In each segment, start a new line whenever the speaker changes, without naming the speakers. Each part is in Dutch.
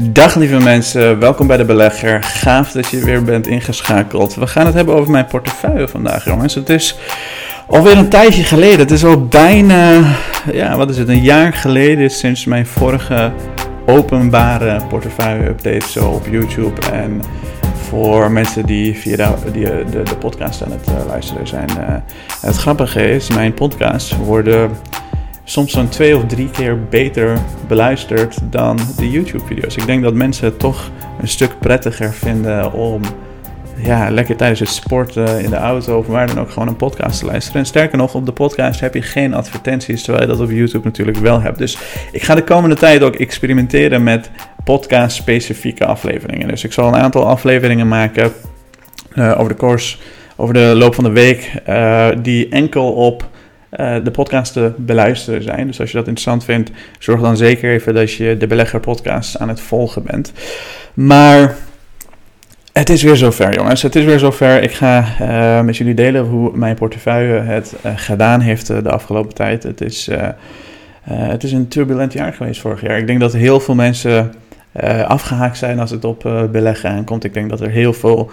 Dag lieve mensen, welkom bij de belegger. Gaaf dat je weer bent ingeschakeld. We gaan het hebben over mijn portefeuille vandaag, jongens. Het is alweer een tijdje geleden. Het is al bijna, ja, wat is het, een jaar geleden sinds mijn vorige openbare portefeuille-update zo op YouTube. En voor mensen die via de, de, de podcast aan het uh, luisteren zijn. Uh, het grappige is, mijn podcasts worden soms zo'n twee of drie keer beter beluisterd dan de YouTube-video's. Ik denk dat mensen het toch een stuk prettiger vinden om ja, lekker tijdens het sporten in de auto of waar dan ook gewoon een podcast te luisteren. En sterker nog, op de podcast heb je geen advertenties, terwijl je dat op YouTube natuurlijk wel hebt. Dus ik ga de komende tijd ook experimenteren met podcast-specifieke afleveringen. Dus ik zal een aantal afleveringen maken uh, over de course, over de loop van de week, uh, die enkel op uh, de podcast te beluisteren zijn. Dus als je dat interessant vindt, zorg dan zeker even dat je de Belegger podcast aan het volgen bent. Maar het is weer zover, jongens. Het is weer zover. Ik ga uh, met jullie delen hoe mijn portefeuille het uh, gedaan heeft de afgelopen tijd. Het is, het is een turbulent jaar geweest vorig jaar. Ik denk dat heel veel mensen afgehaakt zijn als het op beleggen aankomt. Ik denk dat er heel veel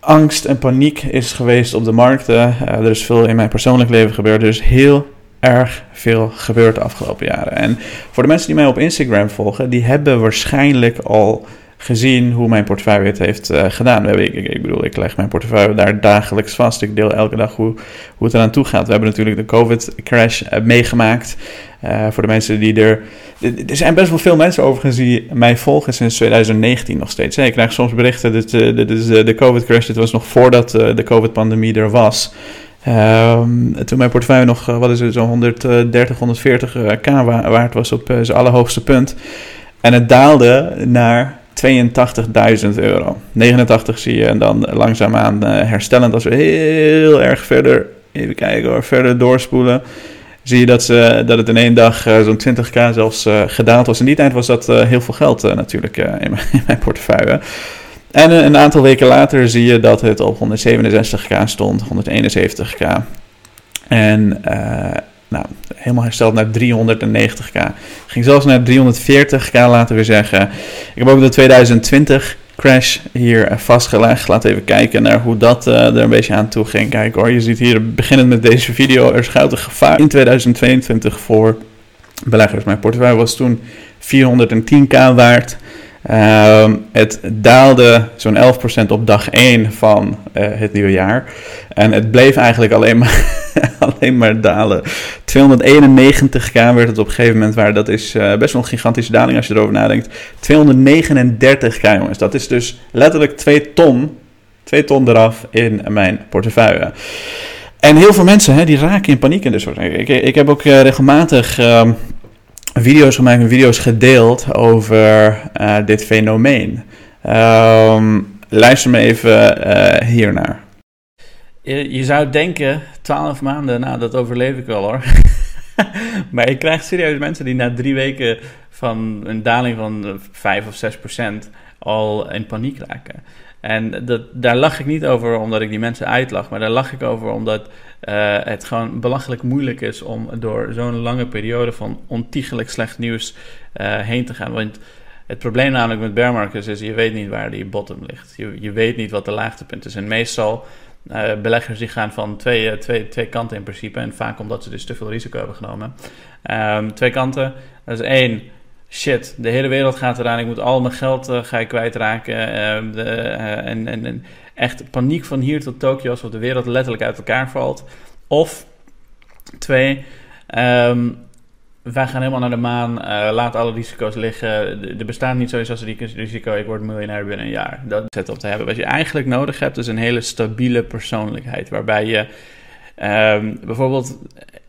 angst en paniek is geweest op de markten. Uh, er is veel in mijn persoonlijk leven gebeurd. Er is heel erg veel gebeurd de afgelopen jaren. En voor de mensen die mij op Instagram volgen, die hebben waarschijnlijk al gezien hoe mijn portefeuille het heeft uh, gedaan. We hebben, ik, ik, bedoel, ik leg mijn portefeuille daar dagelijks vast. Ik deel elke dag hoe, hoe het eraan toe gaat. We hebben natuurlijk de COVID-crash uh, meegemaakt. Uh, voor de mensen die er. Er zijn best wel veel mensen overigens die mij volgen sinds 2019 nog steeds. Ik krijg soms berichten. Is de COVID-crash. Dit was nog voordat de COVID-pandemie er was. Um, toen mijn portefeuille nog, wat is het, zo'n 130, 140k waard was op zijn allerhoogste punt. En het daalde naar 82.000 euro. 89 zie je en dan langzaamaan uh, herstellend als we heel erg verder, even kijken hoor, verder doorspoelen. Zie je dat, ze, dat het in één dag uh, zo'n 20k zelfs uh, gedaald was. In die tijd was dat heel veel geld natuurlijk in mijn, in, mijn, portefeuille. En een aantal weken later zie je dat het op 167k stond, 171k. En nou, helemaal hersteld naar 390k. Ging zelfs naar 340k, laten we zeggen. Ik heb ook de 2020 crash hier vastgelegd. Laten we even kijken naar hoe dat uh, er een beetje aan toe ging. Kijk hoor, je ziet hier beginnend met deze video. Er schuilt een gevaar in 2022 voor beleggers. Mijn portefeuille was toen 410k waard. Uh, het daalde zo'n 11% op dag 1 van uh, het nieuwe jaar. En het bleef eigenlijk alleen maar, alleen maar dalen. 291k werd het op een gegeven moment waar. Dat is uh, best wel een gigantische daling als je erover nadenkt. 239k jongens. Dat is dus letterlijk 2 ton. 2 ton eraf in mijn portefeuille. En heel veel mensen hè, die raken in paniek in dit soort dingen. Ik, ik heb ook uh, regelmatig video's gemaakt en video's gedeeld over uh, dit fenomeen. Um, luister me even uh, hiernaar.
Je, je, zou denken, 12 maanden, nou dat overleef ik wel hoor. maar ik krijg serieus mensen die na drie weken van een daling van 5 of 6 procent al in paniek raken. En dat, daar lach ik niet over omdat ik die mensen uitlach, maar daar lach ik over omdat uh, het gewoon belachelijk moeilijk is om door zo'n lange periode van ontiegelijk slecht nieuws uh, heen te gaan. Want het probleem namelijk met bear markets is, je weet niet waar die bottom ligt. Je, je weet niet wat de laagtepunt is. En meestal uh, beleggers die gaan van twee, twee, twee kanten in principe. En vaak omdat ze dus te veel risico hebben genomen. Um, twee kanten. Dat is één shit, de hele wereld gaat eraan. Ik moet al mijn geld uh, ga ik kwijtraken. Uh, de, en, en, echt paniek van hier tot Tokio, alsof de wereld letterlijk uit elkaar valt. Of twee, um, wij gaan helemaal naar de maan, laat alle risico's liggen. Er bestaat niet zoiets als risico, ik word miljonair binnen een jaar. Dat zet op te hebben. Wat je eigenlijk nodig hebt, is een hele stabiele persoonlijkheid. Waarbij je um, bijvoorbeeld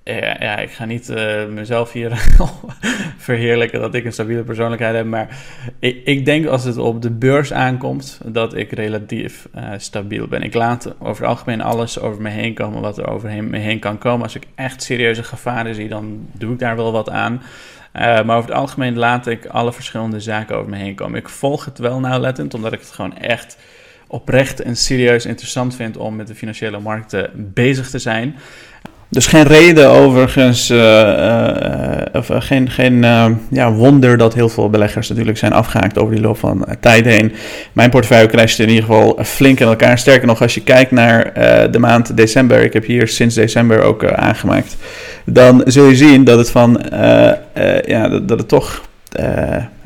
ja, ja, ik ga niet uh, mezelf hier verheerlijken dat ik een stabiele persoonlijkheid heb. Maar ik, ik, denk als het op de beurs aankomt, dat ik relatief uh, stabiel ben. Ik laat over het algemeen alles over me heen komen wat er over me heen kan komen. Als ik echt serieuze gevaren zie, dan doe ik daar wel wat aan. Uh, maar over het algemeen laat ik alle verschillende zaken over me heen komen. Ik volg het wel nauwlettend, omdat ik het gewoon echt oprecht en serieus interessant vind om met de financiële markten bezig te zijn.
Dus geen reden overigens, uh, of geen, geen ja, wonder dat heel veel beleggers natuurlijk zijn afgehaakt over die loop van tijd heen. Mijn portefeuille crashte in ieder geval flink in elkaar. Sterker nog, als je kijkt naar de maand december, ik heb hier sinds december ook aangemaakt, dan zul je zien dat het van, ja, dat, het toch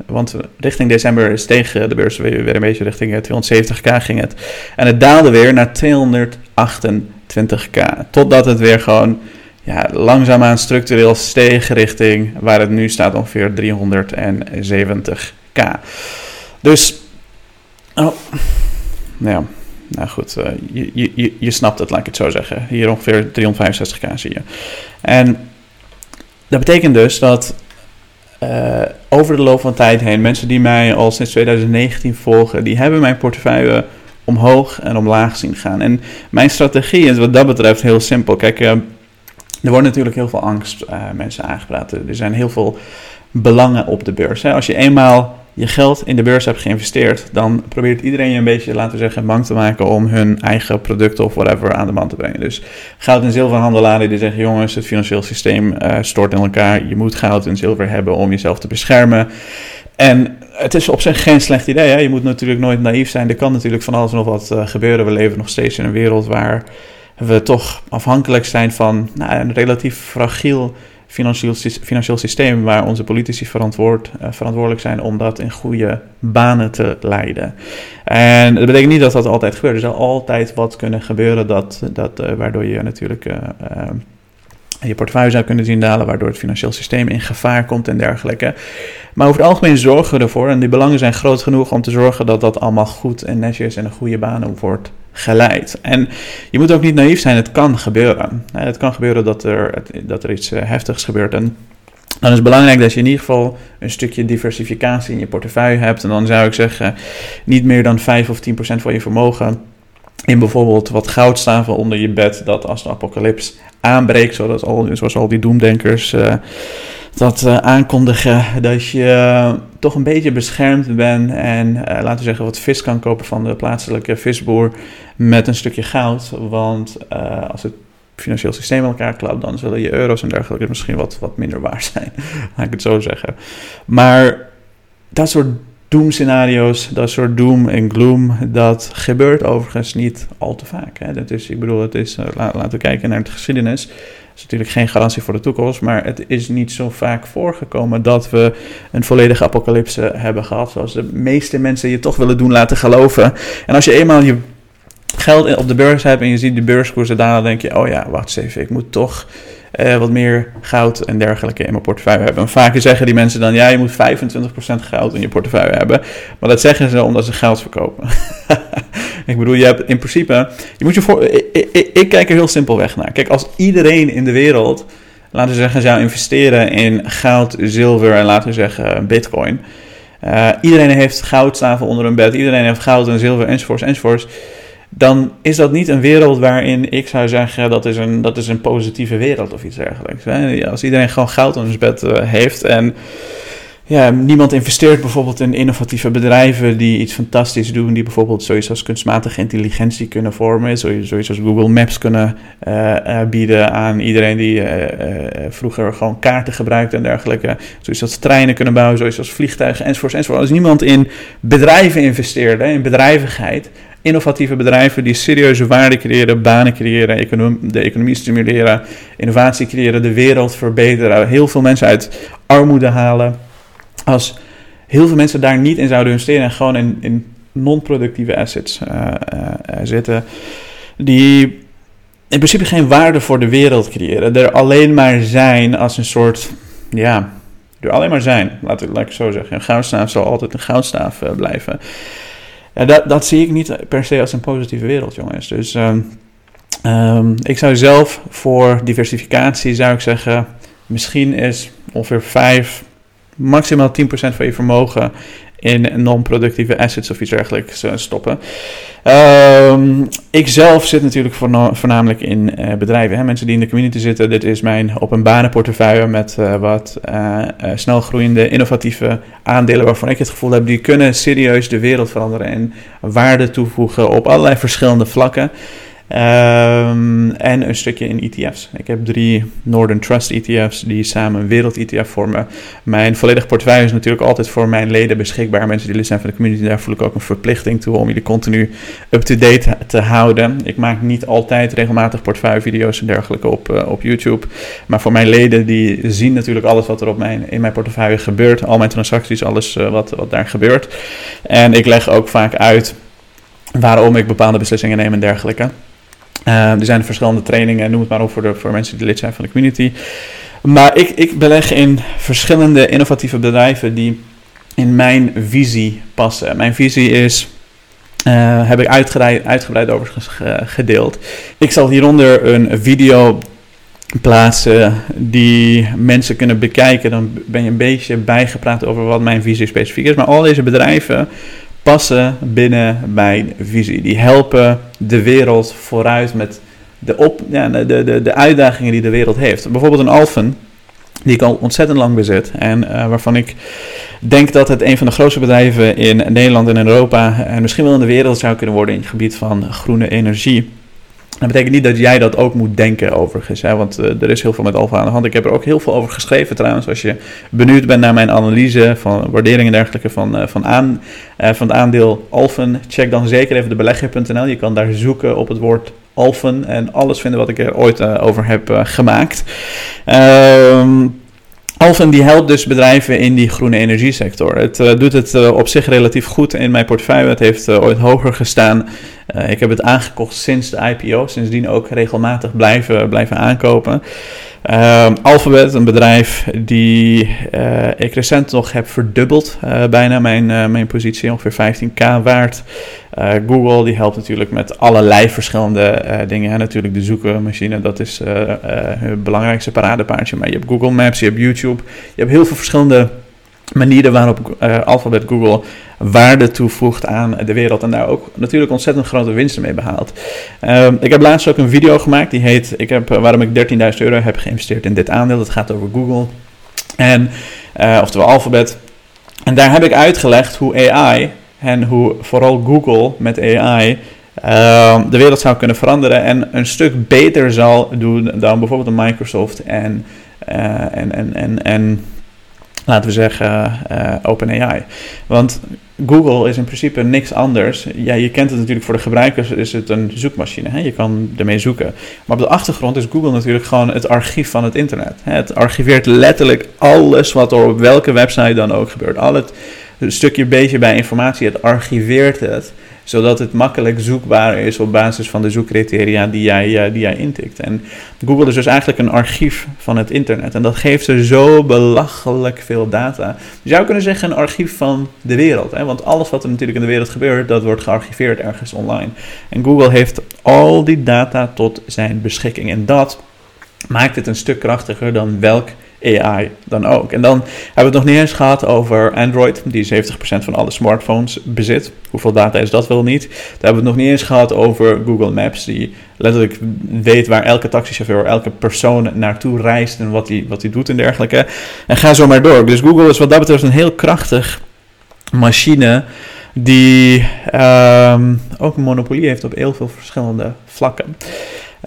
want richting december is tegen de beurs weer, een beetje richting 270k ging het. En het daalde weer naar 228k. Totdat het weer gewoon ja, langzaamaan structureel steeg richting waar het nu staat ongeveer 370k. Dus, oh, ja, nou goed, uh, je, je, je snapt het, laat ik het zo zeggen. Hier ongeveer 365k zie je. En dat betekent dus dat uh, over de loop van tijd heen, mensen die mij al sinds 2019 volgen, die hebben mijn portefeuille omhoog en omlaag zien gaan. En mijn strategie is wat dat betreft heel simpel. Kijk, uh, er wordt natuurlijk heel veel angst uh, mensen aangepraat. Er zijn heel veel belangen op de beurs. Hè. Als je eenmaal je geld in de beurs hebt geïnvesteerd, dan probeert iedereen je een beetje, laten we zeggen, bang te maken om hun eigen producten of whatever aan de man te brengen. Dus goud- en zilverhandelaren die zeggen, jongens, het financieel systeem uh, stort in elkaar, je moet goud en zilver hebben om jezelf te beschermen. En het is op zich geen slecht idee. Hè? Je moet natuurlijk nooit naïef zijn. Er kan natuurlijk van alles nog wat uh, gebeuren. We leven nog steeds in een wereld waar we toch afhankelijk zijn van nou, een relatief fragiel financieel, financieel systeem waar onze politici verantwoord, uh, verantwoordelijk zijn om dat in goede banen te leiden. En dat betekent niet dat dat altijd gebeurt. Er zal altijd wat kunnen gebeuren dat, dat, uh, waardoor je natuurlijk je portefeuille zou kunnen zien dalen, waardoor het financieel systeem in gevaar komt en dergelijke. Maar over het algemeen zorgen we ervoor, en die belangen zijn groot genoeg om te zorgen dat dat allemaal goed en netjes en een goede banen wordt geleid. En je moet ook niet naïef zijn, het kan gebeuren. Het kan gebeuren dat er, dat er iets eh, heftigs gebeurt. En dan is het belangrijk dat je in ieder geval een stukje diversificatie in je portefeuille hebt. En dan zou ik zeggen, niet meer dan 5 of 10% van je vermogen in bijvoorbeeld wat goudstaven onder je bed, dat als de apocalyps aanbreekt, zodat al, zoals al die doemdenkers uh, dat uh, aankondigen, dat je uh, toch een beetje beschermd bent en laten we zeggen wat vis kan kopen van de plaatselijke visboer met een stukje goud. Want als het financieel systeem in elkaar klapt, dan zullen je euro's en dergelijke misschien wat, wat minder waard zijn, laat ik het zo zeggen. Maar dat soort doemscenario's, dat soort doom en gloom, dat gebeurt overigens niet al te vaak. Hè. Dat is, ik bedoel, het is, uh, laten we kijken naar de geschiedenis. Dat is natuurlijk geen garantie voor de toekomst, maar het is niet zo vaak voorgekomen dat we een volledige apocalypse hebben gehad, zoals de meeste mensen je toch willen doen laten geloven. En als je eenmaal je geld op de beurs hebt en je ziet de beurskoersen dalen, denk je, oh ja, wacht eens even, ik moet toch uh, wat meer goud en dergelijke in mijn portefeuille hebben. En vaker zeggen die mensen dan, ja, je moet 25% goud in je portefeuille hebben. Maar dat zeggen ze omdat ze goud verkopen. ik bedoel, je hebt in principe, je moet je voor, ik, kijk er heel simpelweg naar. Kijk, als iedereen in de wereld, laten we zeggen, zou investeren in goud, zilver en laten we zeggen bitcoin. Uh, iedereen heeft goudstaven onder hun bed, iedereen heeft goud en zilver enzovoorts enzovoorts dan is dat niet een wereld waarin ik zou zeggen dat is een, dat is een positieve wereld of iets dergelijks. Als iedereen gewoon goud aan zijn bed uh, heeft en ja, niemand investeert bijvoorbeeld in innovatieve bedrijven die iets fantastisch doen, die bijvoorbeeld zoiets als kunstmatige intelligentie kunnen vormen, zoiets als Google Maps kunnen uh, uh, bieden aan iedereen die vroeger gewoon kaarten gebruikte en dergelijke, zoiets als treinen kunnen bouwen, zoiets als vliegtuigen enzovoort enzovoort. Als niemand in bedrijven investeerde, in bedrijvigheid, innovatieve bedrijven die serieuze waarde creëren, banen creëren, econom de economie stimuleren, innovatie creëren, de wereld verbeteren, heel veel mensen uit armoede halen. Als heel veel mensen daar niet in zouden investeren en gewoon in, in non-productieve assets uh, uh, zitten, die in principe geen waarde voor de wereld creëren, er alleen maar zijn als een soort, ja, er alleen maar zijn, laat ik, laat ik zo zeggen. Een goudstaaf zal altijd een goudstaaf blijven. Ja, dat, dat zie ik niet per se als een positieve wereld, jongens. Dus um, um, ik zou zelf voor diversificatie, zou ik zeggen, misschien is ongeveer 5, maximaal 10% van je vermogen in non-productieve assets of iets dergelijks uh, stoppen. Um, ik zelf zit natuurlijk voornamelijk in uh, bedrijven. Hè? Mensen die in de community zitten. Dit is mijn openbare portefeuille met uh, wat snelgroeiende, innovatieve aandelen waarvan ik het gevoel heb die kunnen serieus de wereld veranderen en waarde toevoegen op allerlei verschillende vlakken. Ehm, en een stukje in ETF's. Ik heb drie Northern Trust ETF's die samen een wereld-ETF vormen. Mijn volledige portefeuille is natuurlijk altijd voor mijn leden beschikbaar. Mensen die lid zijn van de community, daar voel ik ook een verplichting toe om jullie continu up-to-date te houden. Ik maak niet altijd regelmatig portefeuillevideo's en dergelijke op, uh, op YouTube. Maar voor mijn leden, die zien natuurlijk alles wat er op mijn, in mijn portefeuille gebeurt. Al mijn transacties, alles uh, wat, wat daar gebeurt. En ik leg ook vaak uit waarom ik bepaalde beslissingen neem en dergelijke. Uh, er zijn verschillende trainingen, noem het maar op, voor, de, voor mensen die lid zijn van de community. Maar ik, ik beleg in verschillende innovatieve bedrijven die in mijn visie passen. Mijn visie is, uh, heb ik uitgebreid, uitgebreid over gedeeld. Ik zal hieronder een video plaatsen die mensen kunnen bekijken. Dan ben je een beetje bijgepraat over wat mijn visie specifiek is. Maar al deze bedrijven passen binnen mijn visie. Die helpen de wereld vooruit met de, op, ja, de, de, de uitdagingen die de wereld heeft. Bijvoorbeeld een Alphen, die ik al ontzettend lang bezit. En uh, waarvan ik denk dat het een van de grootste bedrijven in Nederland en Europa en misschien wel in de wereld zou kunnen worden in het gebied van groene energie. Dat betekent niet dat jij dat ook moet denken overigens, hè, want uh, er is heel veel met Alfa aan de hand. Ik heb er ook heel veel over geschreven trouwens. Als je benieuwd bent naar mijn analyse van waarderingen en dergelijke van, uh, van, aan, uh, van het aandeel Alfen, check dan zeker even de belegger.nl. Je kan daar zoeken op het woord Alfen en alles vinden wat ik er ooit over heb gemaakt. Ehm Alphen die helpt dus bedrijven in die groene energiesector. Het doet het op zich relatief goed in mijn portefeuille. Het heeft ooit hoger gestaan. Ik heb het aangekocht sinds de IPO. Sindsdien ook regelmatig blijven, blijven aankopen. Uh, Alphabet, een bedrijf die uh, ik recent nog heb verdubbeld, uh, bijna mijn, mijn positie, ongeveer 15k waard. Google, die helpt natuurlijk met allerlei verschillende dingen. En natuurlijk de zoekmachine, dat is het belangrijkste paradepaardje. Maar je hebt Google Maps, je hebt YouTube, je hebt heel veel verschillende manieren waarop Alphabet Google waarde toevoegt aan de wereld en daar ook natuurlijk ontzettend grote winsten mee behaalt. Uh, ik heb laatst ook een video gemaakt die heet ik heb, waarom ik 13.000 euro heb geïnvesteerd in dit aandeel. Dat gaat over Google en uh, oftewel Alphabet. En daar heb ik uitgelegd hoe AI en hoe vooral Google met AI uh, de wereld zou kunnen veranderen en een stuk beter zal doen dan bijvoorbeeld een Microsoft en, en, en, en, en laten we zeggen, uh, OpenAI. Want Google is in principe niks anders. Ja, je kent het natuurlijk voor de gebruikers, is het een zoekmachine. Hè? Je kan ermee zoeken. Maar op de achtergrond is Google natuurlijk gewoon het archief van het internet. Het archiveert letterlijk alles wat er op welke website dan ook gebeurt. Al het stukje beetje bij informatie, het archiveert het zodat het makkelijk zoekbaar is op basis van de zoekcriteria die jij, uh, die jij intikt. En Google is dus eigenlijk een archief van het internet. En dat geeft ze zo belachelijk veel data. Je zou kunnen zeggen een archief van de wereld. Hè? Want alles wat er natuurlijk in de wereld gebeurt, dat wordt gearchiveerd ergens online. En Google heeft al die data tot zijn beschikking. En dat maakt het een stuk krachtiger dan welk AI dan ook. En dan hebben we het nog niet eens gehad over Android, die 70% van alle smartphones bezit. Hoeveel data is dat wel niet? Dan hebben we het nog niet eens gehad over Google Maps, die letterlijk weet waar elke taxichauffeur, elke persoon naartoe reist en wat hij wat die doet en dergelijke. En ga zo maar door. Dus Google is wat dat betreft een heel krachtig machine die um, ook een monopolie heeft op heel veel verschillende vlakken.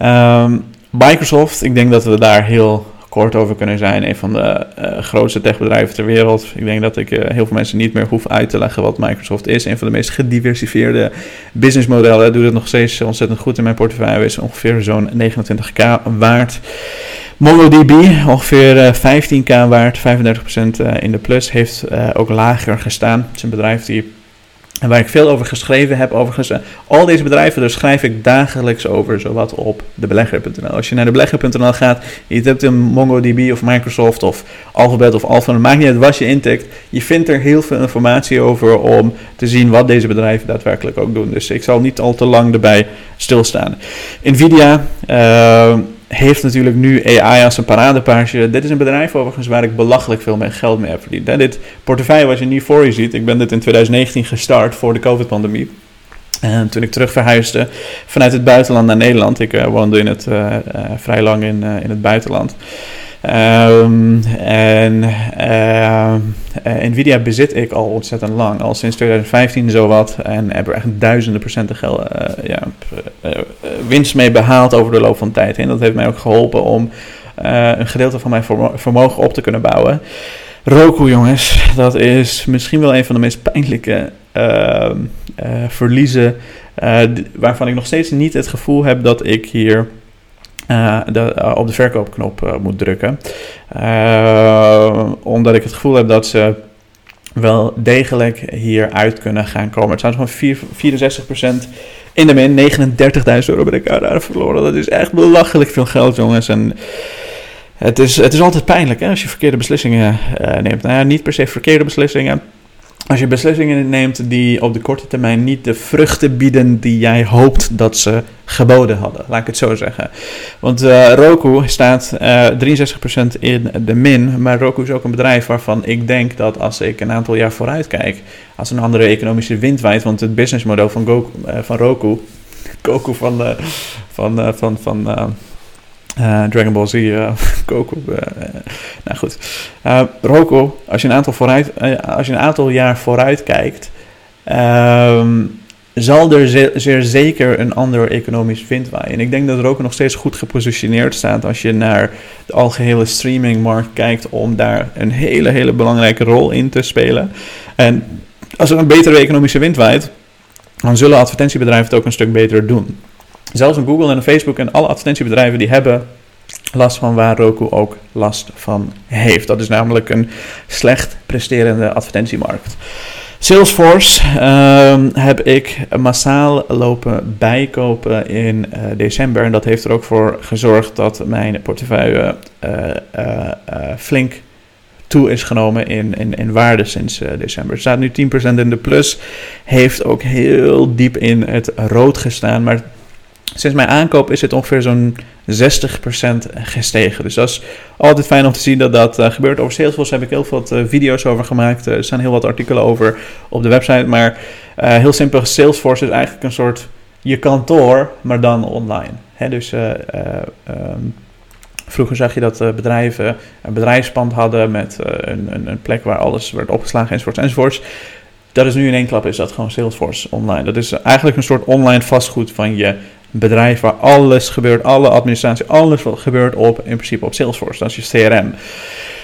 Um, Microsoft, ik denk dat we daar heel kort over kunnen zijn. Een van de uh, grootste techbedrijven ter wereld. Ik denk dat ik uh, heel veel mensen niet meer hoef uit te leggen wat Microsoft is. Een van de meest gediversifieerde businessmodellen. Doet het nog steeds ontzettend goed in mijn portefeuille. Is ongeveer zo'n 29k waard. MongoDB, ongeveer 15k eh, waard, 35% in de plus, heeft ook lager gestaan. Het is een bedrijf die en waar ik veel over geschreven heb, overigens, al deze bedrijven, daar schrijf ik dagelijks over, zowat op de belegger.nl. Als je naar de belegger.nl gaat, je hebt een MongoDB of Microsoft of Alphabet of Alpha, het maakt niet uit wat je intikt. Je vindt er heel veel informatie over om te zien wat deze bedrijven daadwerkelijk ook doen. Dus ik zal niet al te lang erbij stilstaan. Nvidia, uh, heeft natuurlijk nu AI als een paradepaardje. Dit is een bedrijf overigens waar ik belachelijk veel geld mee heb verdiend. Dit portefeuille wat je nu voor je ziet, ik ben dit in 2019 gestart voor de COVID-pandemie. En toen ik terug verhuisde vanuit het buitenland naar Nederland, ik uh, woonde in het, uh, uh, vrij lang in, in het buitenland, Ehm, en uh, Nvidia bezit ik al ontzettend lang, al sinds 2015 zowat. En heb er echt duizenden procenten geld, ja, winst mee behaald over de loop van de tijd heen. Dat heeft mij ook geholpen om een gedeelte van mijn vermogen op te kunnen bouwen. Roku, jongens, dat is misschien wel een van de meest pijnlijke ehm, verliezen. waarvan ik nog steeds niet het gevoel heb dat ik hier de, uh, op de verkoopknop uh, moet drukken. omdat ik het gevoel heb dat ze wel degelijk hieruit kunnen gaan komen. Het staat gewoon 64% in de min. 39.000 euro ben ik daar verloren. Dat is echt belachelijk veel geld, jongens. En het is, het is altijd pijnlijk hè, als je verkeerde beslissingen neemt. Nou ja, niet per se verkeerde beslissingen als je beslissingen neemt die op de korte termijn niet de vruchten bieden die jij hoopt dat ze geboden hadden, laat ik het zo zeggen. Want uh, Roku staat uh, eh, 63% in de min, maar Roku is ook een bedrijf waarvan ik denk dat als ik een aantal jaar vooruit kijk, als een andere economische wind waait, want het businessmodel van, uh, van Roku, Goku van, van, van, van uh, Dragon Ball Z, uh, Goku. Uh, nou goed. Roku, als je een aantal, vooruit, als je een aantal jaar vooruit kijkt, um, zal er zeer, zeker een ander economisch wind waaien. En ik denk dat Roku nog steeds goed gepositioneerd staat als je naar de algehele streamingmarkt kijkt om daar een hele, hele belangrijke rol in te spelen. En als er een betere economische wind waait, dan zullen advertentiebedrijven het ook een stuk beter doen. Zelfs een Google en een Facebook en alle advertentiebedrijven die hebben last van waar Roku ook last van heeft. Dat is namelijk een slecht presterende advertentiemarkt. Salesforce uh, heb ik massaal lopen bijkopen in uh, december. En dat heeft er ook voor gezorgd dat mijn portefeuille uh, flink toe is genomen in, in, in waarde sinds december. Het staat nu 10% in de plus. Heeft ook heel diep in het rood gestaan. Maar Sinds mijn aankoop is het ongeveer zo'n 60% gestegen. Dus dat is altijd fijn om te zien dat dat uh, gebeurt. Over Salesforce heb ik heel veel uh, video's over gemaakt. Uh, er staan heel wat artikelen over op de website. Maar heel simpel, Salesforce is eigenlijk een soort je kantoor, maar dan online. Hè, dus um, vroeger zag je dat bedrijven een bedrijfspand hadden met een, een, een, plek waar alles werd opgeslagen enzovoorts enzovoorts. Dat is nu in één klap is dat gewoon Salesforce online. Dat is eigenlijk een soort online vastgoed van je bedrijf waar alles gebeurt, alle administratie, alles gebeurt op in principe op Salesforce. Dat is je CRM.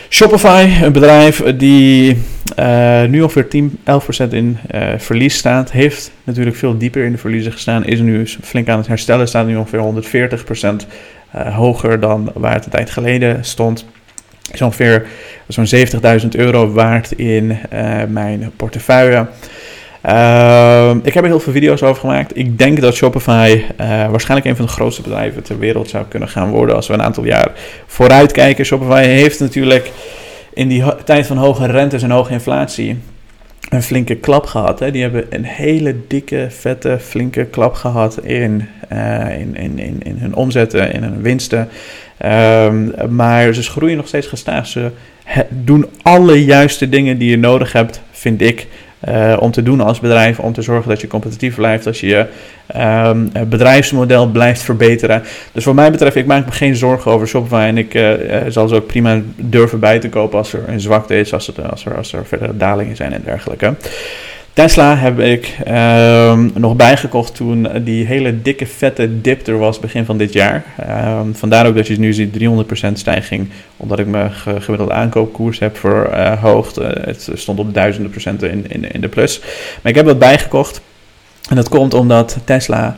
Shopify, een bedrijf die uh, nu ongeveer 10, 11% in uh, verlies staat, heeft natuurlijk veel dieper in de verliezen gestaan, is nu flink aan het herstellen, staat nu ongeveer 140% uh, eh, hoger dan waar het een tijd geleden stond. Is ongeveer zo'n 70.000 euro waard in mijn portefeuille. Uh, ik heb er heel veel video's over gemaakt. Ik denk dat Shopify uh, waarschijnlijk een van de grootste bedrijven ter wereld zou kunnen gaan worden als we een aantal jaar vooruit kijken. Shopify heeft natuurlijk in die tijd van hoge rentes en hoge inflatie een flinke klap gehad. Hè. Die hebben een hele dikke, vette, flinke klap gehad in, uh, in, hun omzetten, in hun winsten. Um, maar ze groeien nog steeds gestaag. Ze doen alle juiste dingen die je nodig hebt, vind ik, uh, om te doen als bedrijf, om te zorgen dat je competitief blijft, als je je um, bedrijfsmodel blijft verbeteren. Dus wat mij betreft, ik maak me geen zorgen over Shopify en ik uh, zal ze ook prima durven bij te kopen als er een zwakte is, als, er, als er verdere dalingen zijn en dergelijke. Tesla heb ik um, nog bijgekocht toen die hele dikke vette dip er was begin van dit jaar. Um, vandaar ook dat je nu ziet 300% stijging, omdat ik mijn gemiddelde aankoopkoers heb verhoogd. Uh, het stond op duizenden procenten in, in, in de plus. Maar ik heb dat bijgekocht en dat komt omdat Tesla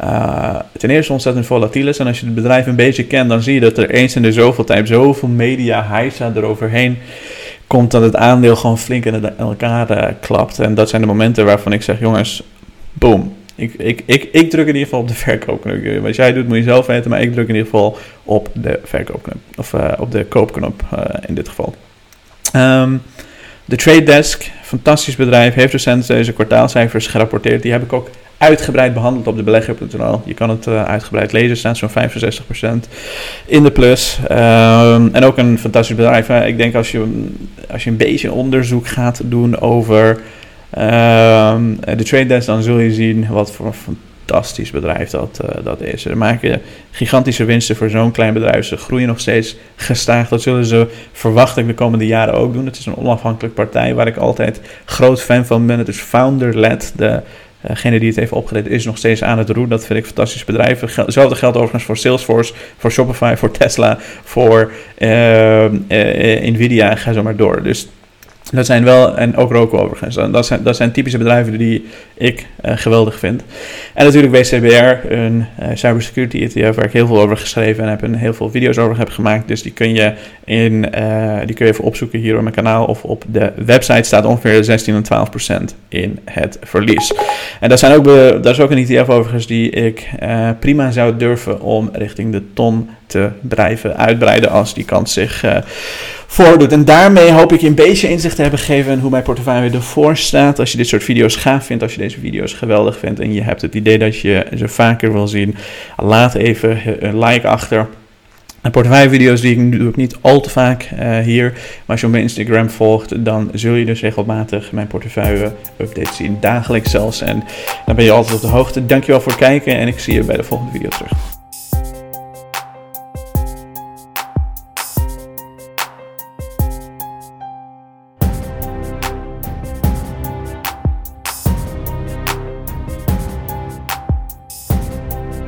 uh, ten eerste ontzettend volatiel is. En als je het bedrijf een beetje kent, dan zie je dat er eens in de zoveel tijd zoveel media hijsa eroverheen komt dat het aandeel gewoon flink in elkaar uh, klapt. En dat zijn de momenten waarvan ik zeg, jongens, boom. Ik, ik, ik, ik druk in ieder geval op de verkoopknop. Wat jij doet moet je zelf weten, maar ik druk in ieder geval op de verkoopknop. Of uh, op de koopknop uh, in dit geval. Um, de Trade Desk, fantastisch bedrijf, heeft recent deze kwartaalcijfers gerapporteerd. Die heb ik ook uitgebreid behandeld op de belegger.nl. Je kan het uh, uitgebreid lezen, staat zo'n 65% in de plus. Um, en ook een fantastisch bedrijf. Hè? Ik denk als je, als je een beetje onderzoek gaat doen over um, de trade desk, dan zul je zien wat voor fantastisch bedrijf dat, uh, dat is. Ze maken gigantische winsten voor zo'n klein bedrijf. Ze groeien nog steeds gestaag. Dat zullen ze verwacht de komende jaren ook doen. Het is een onafhankelijke partij waar ik altijd groot fan van ben. Het is founder-led. De Degene die het heeft opgeleid is nog steeds aan het roer. Dat vind ik fantastisch bedrijf. Hetzelfde geldt overigens voor Salesforce, voor Shopify, voor Tesla, voor uh, uh, Nvidia. Ga zo maar door. Dus dat zijn wel, en ook Roku overigens, dat zijn, dat zijn typische bedrijven die ik uh, geweldig vind. En natuurlijk WCBR, een uh, cybersecurity ETF waar ik heel veel over geschreven en heb en heel veel video's over heb gemaakt. Dus die kun je, in, uh, die kun je even opzoeken hier op mijn kanaal of op de website staat ongeveer 16 en 12 procent in het verlies. En dat, zijn ook, dat is ook een ETF overigens die ik prima zou durven om richting de ton te blijven uitbreiden als die kans zich voordoet. En daarmee hoop ik je een beetje inzicht te hebben gegeven in hoe mijn portefeuille ervoor staat. Als je dit soort video's gaaf vindt, als je deze video's geweldig vindt en je hebt het idee dat je ze vaker wil zien, laat even een like achter. En portefeuillevideo's die ik doe ik niet al te vaak uh, hier. Maar als je op mijn Instagram volgt, dan zul je dus regelmatig mijn portefeuille updates zien. Dagelijks zelfs. En dan ben je altijd op de hoogte. Dankjewel voor het kijken en ik zie je bij de volgende video terug.